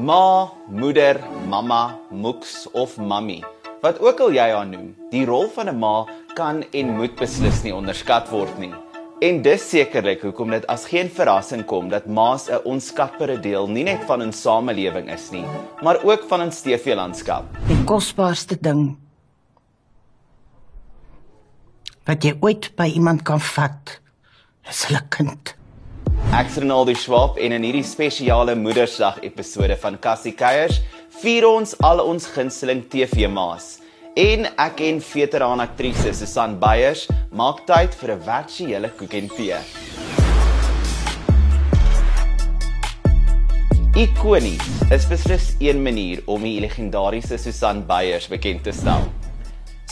Ma, moeder, mamma, moeks of mammy. Wat ook al jy haar noem, die rol van 'n ma kan en moet beslis nie onderskat word nie. En dis sekerlik hoekom dit as geen verrassing kom dat ma's 'n onskatbare deel nie net van ons samelewing is nie, maar ook van ons TV-landskap. Die kosbaarste ding wat jy ooit by iemand kan vat, is hulle kind. Ek is Ronaldo Schwab en in hierdie spesiale Moedersdag episode van Cassie Keiers vier ons al ons gunsteling TV-ma's. En ek en veteraan aktrise Susan Beyers maak tyd vir 'n virtuele koek en tee. Ikonies is beslis een manier om die legendariese Susan Beyers bekend te stel.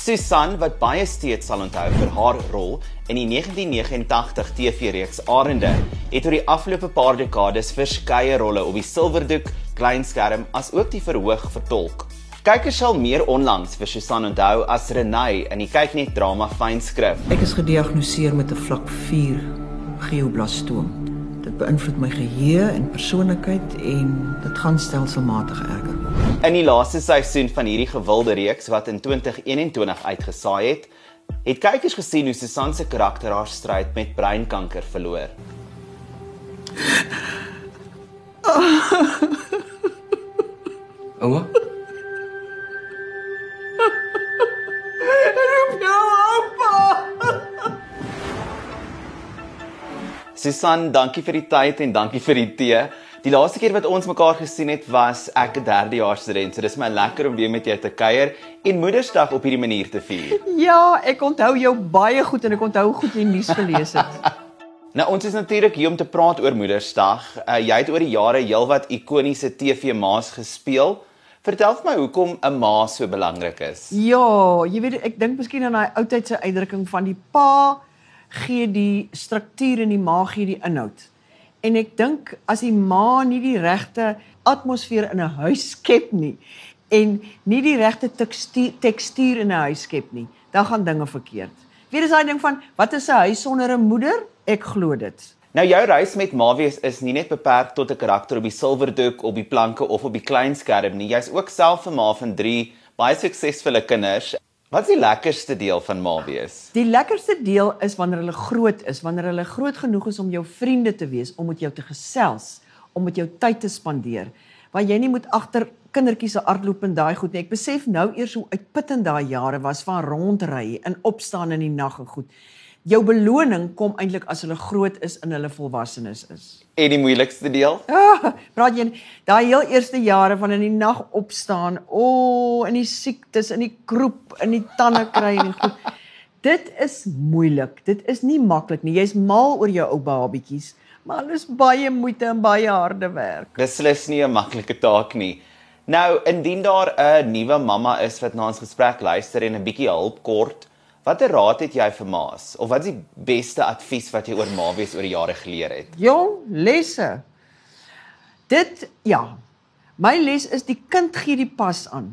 Susan wat baie steeds sal onthou vir haar rol in die 1989 TV-reeks Arende, het oor die afgelope paar dekades verskeie rolle op die silwerdoek, kleinskerm as ook die verhoog vertolk. Kykers sal meer onlangs vir Susan onthou as Renay in die kyknet drama Fynskrif. Ek is gediagnoseer met 'n vlak 4 glioblastoom. Beïnvloed my geheue en persoonlikheid en dit gaan stelselmatig erger word. In die laaste seisoen van hierdie gewilde reeks wat in 2021 uitgesaai het, het kykers gesien hoe Susan se karakter haar stryd met breinkanker verloor. Ouma? Susan, dankie vir die tyd en dankie vir die tee. Die laaste keer wat ons mekaar gesien het was ek 'n derdejaars student. So dis my lekker om weer met jou te kuier en Moedersdag op hierdie manier te vier. Ja, ek onthou jou baie goed en ek onthou hoe goed jy nuus gelees het. Nou ons is natuurlik hier om te praat oor Moedersdag. Uh, jy het oor die jare heelwat ikoniese TV-ma's gespeel. Vertel vir my hoekom 'n ma so belangrik is. Ja, jy weet ek dink miskien aan daai oudtydse uitdrukking van die pa gee die struktuur en die ma gee die inhoud. En ek dink as die ma nie die regte atmosfeer in 'n huis skep nie en nie die regte tekstuur, tekstuur in 'n huis skep nie, dan gaan dinge verkeerd. Weer is daai ding van wat is 'n huis sonder 'n moeder? Ek glo dit. Nou jou reis met Mawees is nie net beperk tot 'n karakter op die silwerdoek, op die planke of op die klein skerm nie. Jy's ook self 'n ma van 3 baie suksesvolle kinders. Wat is die lekkerste deel van ma wees? Die lekkerste deel is wanneer hulle groot is, wanneer hulle groot genoeg is om jou vriende te wees, om met jou te gesels, om met jou tyd te spandeer. Waar jy nie moet agter kindertjies se hardloop en daai goed nie. Ek besef nou eers hoe uitputtend daai jare was van rondry en opstaan in die nag en goed. Jou beloning kom eintlik as hulle groot is en hulle volwassenes is. En die moeilikste deel? Ah, praat jy daai heel eerste jare van in die nag opstaan, o, oh, in die siektes, in die kroep, in die tande kry en goed. Dit is moeilik. Dit is nie maklik nie. Jy's mal oor jou ou babietjies, maar hulle is baie moeite en baie harde werk. Beslis nie 'n maklike taak nie. Nou, indien daar 'n nuwe mamma is wat na ons gesprek luister en 'n bietjie hulp kort, watter raad het jy vir ma's of wat is die beste advies wat jy oor ma wees oor die jare geleer het? Jong, lesse. Dit ja. My les is die kind gee die pas aan.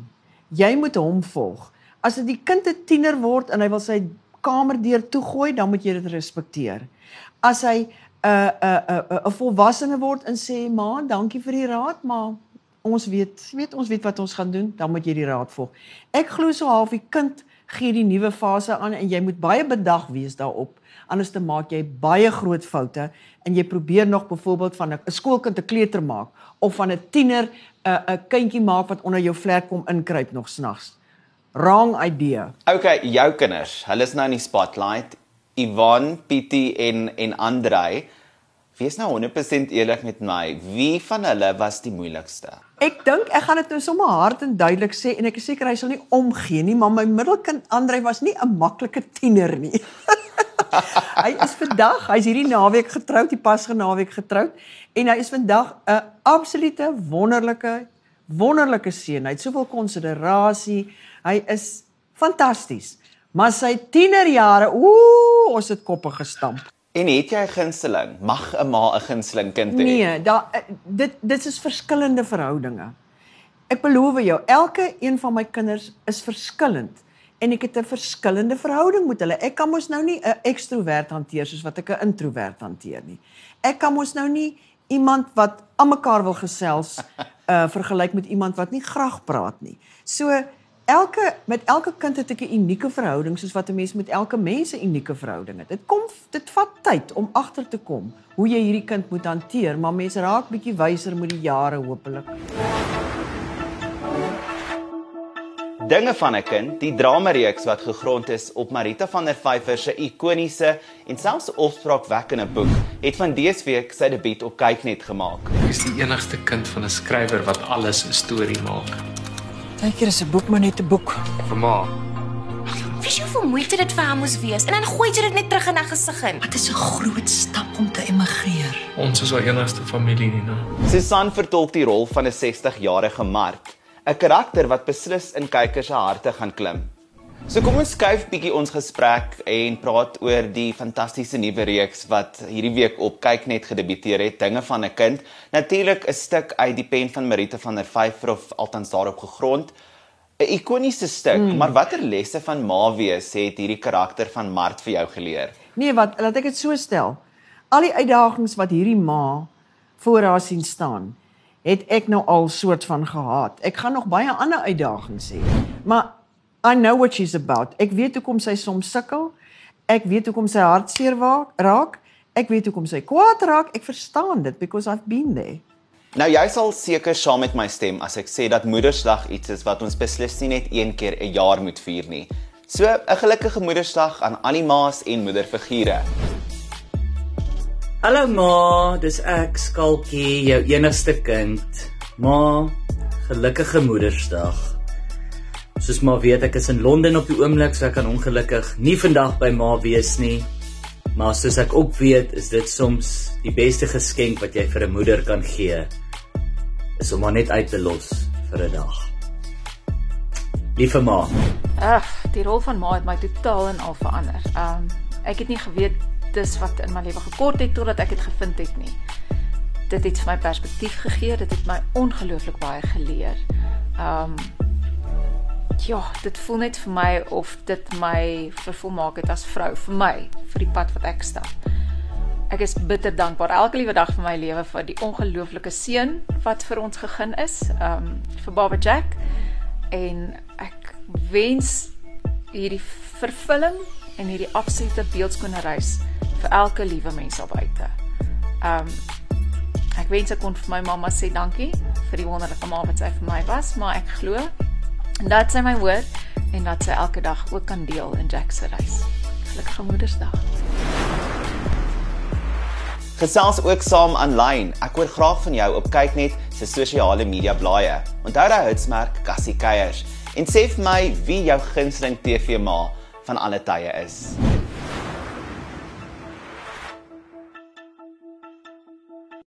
Jy moet hom volg. As dit die kind 'n tiener word en hy wil sy kamerdeur toegooi, dan moet jy dit respekteer. As hy 'n 'n 'n 'n volwassene word en sê, "Ma, dankie vir die raad, maar ons weet, weet ons weet wat ons gaan doen, dan moet jy die raad volg." Ek glo so half die kind gee die nuwe fase aan en jy moet baie bedag wees daarop. Anders te maak jy baie groot foute en jy probeer nog byvoorbeeld van 'n skoolkind 'n kleuter maak of van 'n tiener 'n 'n kindjie maak wat onder jou vlek kom inkruip nog snags. Wrong idea. Okay, jou kinders, hulle is nou in die spotlight. Ivan, Pietie en en Andrei. Wees nou 100% eerlik met my. Wie van hulle was die moeilikste? Ek dink ek gaan dit nou sommer hard en duidelik sê en ek is seker hy sal nie omgee nie, maar my middelkind Andrei was nie 'n maklike tiener nie. hy is vandag, hy's hierdie naweek getroud, die pas genaweek getroud en hy is vandag 'n absolute wonderlike wonderlike seun. Hy het soveel konsiderasie. Hy is fantasties. Maar sy tienerjare, ooh, ons het koppe gestamp. En het jy 'n gunsteling? Mag 'n ma 'n gunsteling kind hê? Nee, da dit dit is verskillende verhoudinge. Ek beloof jou, elke een van my kinders is verskillend en ek het 'n verskillende verhouding met hulle. Ek kan mos nou nie 'n ekstrovert hanteer soos wat ek 'n introvert hanteer nie. Ek kan mos nou nie iemand wat aan mekaar wil gesels uh vergelyk met iemand wat nie graag praat nie. So elke met elke kind het ek 'n unieke verhouding soos wat 'n mens met elke mens 'n unieke verhouding het. Dit kom dit vat tyd om agter te kom hoe jy hierdie kind moet hanteer, maar mense raak bietjie wyser met die jare hopelik. Dinge van 'n kind, die dramareeks wat gegrond is op Marita van der Vyver se ikoniese en selfs opspraakwekkende boek, het van dese week sy debuut op Kyknet gemaak. Ek is die enigste kind van 'n skrywer wat alles 'n storie maak. Partykeer is 'n boek maar net 'n boek. Vir ma, Wys hoe veel moeite dit vir haar moes wees en dan gooi jy dit net terug in haar gesig in. Dit is 'n groot stap om te emigreer. ons is haar enigste familie, Nina. Susan vertolk die rol van 'n 60-jarige Mart, 'n karakter wat beslis in kykers se harte gaan klim. So kom ons skuif bietjie ons gesprek en praat oor die fantastiese nuwe reeks wat hierdie week op Kyknet gedebuteer het, Dinge van 'n kind. Natuurlik 'n stuk uit die pen van Marita van der Vyver of althans daarop gegrond. 'n Ikoniese stuk, mm. maar watter lesse van ma wees het hierdie karakter van Mart vir jou geleer? Nee, wat laat ek dit so stel. Al die uitdagings wat hierdie ma voor haar sien staan, het ek nou al soort van gehad. Ek gaan nog baie ander uitdagings hê. Maar I know what she's about. Ek weet hoekom sy soms sukkel. Ek weet hoekom sy hartseer raak. Ek weet hoekom sy kwaad raak. Ek verstaan dit because I've been there. Nou jy sal seker saam met my stem as ek sê dat Moedersdag iets is wat ons beslis nie net een keer 'n jaar moet vier nie. So 'n gelukkige Moedersdag aan al die ma's en moederfigure. Hallo ma, dis ek Skalkie, jou enigste kind. Ma, gelukkige Moedersdag. Soos ma weet, ek is in Londen op die oomblik, so ek kan ongelukkig nie vandag by ma wees nie. Maar soos ek ook weet, is dit soms die beste geskenk wat jy vir 'n moeder kan gee. Is om haar net uit te los vir 'n dag. Liewe ma, Ag, die rol van ma het my totaal en al verander. Um ek het nie geweet dis wat in my lewe gekort het totdat ek dit gevind het nie. Dit het vir my perspektief gegee, dit het my ongelooflik baie geleer. Um ja, dit voel net vir my of dit my vervolmaak het as vrou vir my, vir die pad wat ek stap. Ek is bitter dankbaar elke liewe dag van my lewe vir die ongelooflike seën wat vir ons gegee is, um vir Baba Jack en ek wens hierdie vervulling en hierdie absolute beeldskone reis vir elke liewe mens daar buite. Um ek wens ek kon vir my mamma sê dankie vir die wonderlike ma wat sy vir my was, maar ek glo dat sy my hoor en dat sy elke dag ook kan deel in Jack se reis. Gelukkige Moedersdag. Gesels ook saam aanlyn. Ek hoor graag van jou op Kyknet se sosiale media blaaie. Onthou daai hitsmerk Cassie Keiers en sê vir my wie jou gunsteling TV-ma van alle tye is.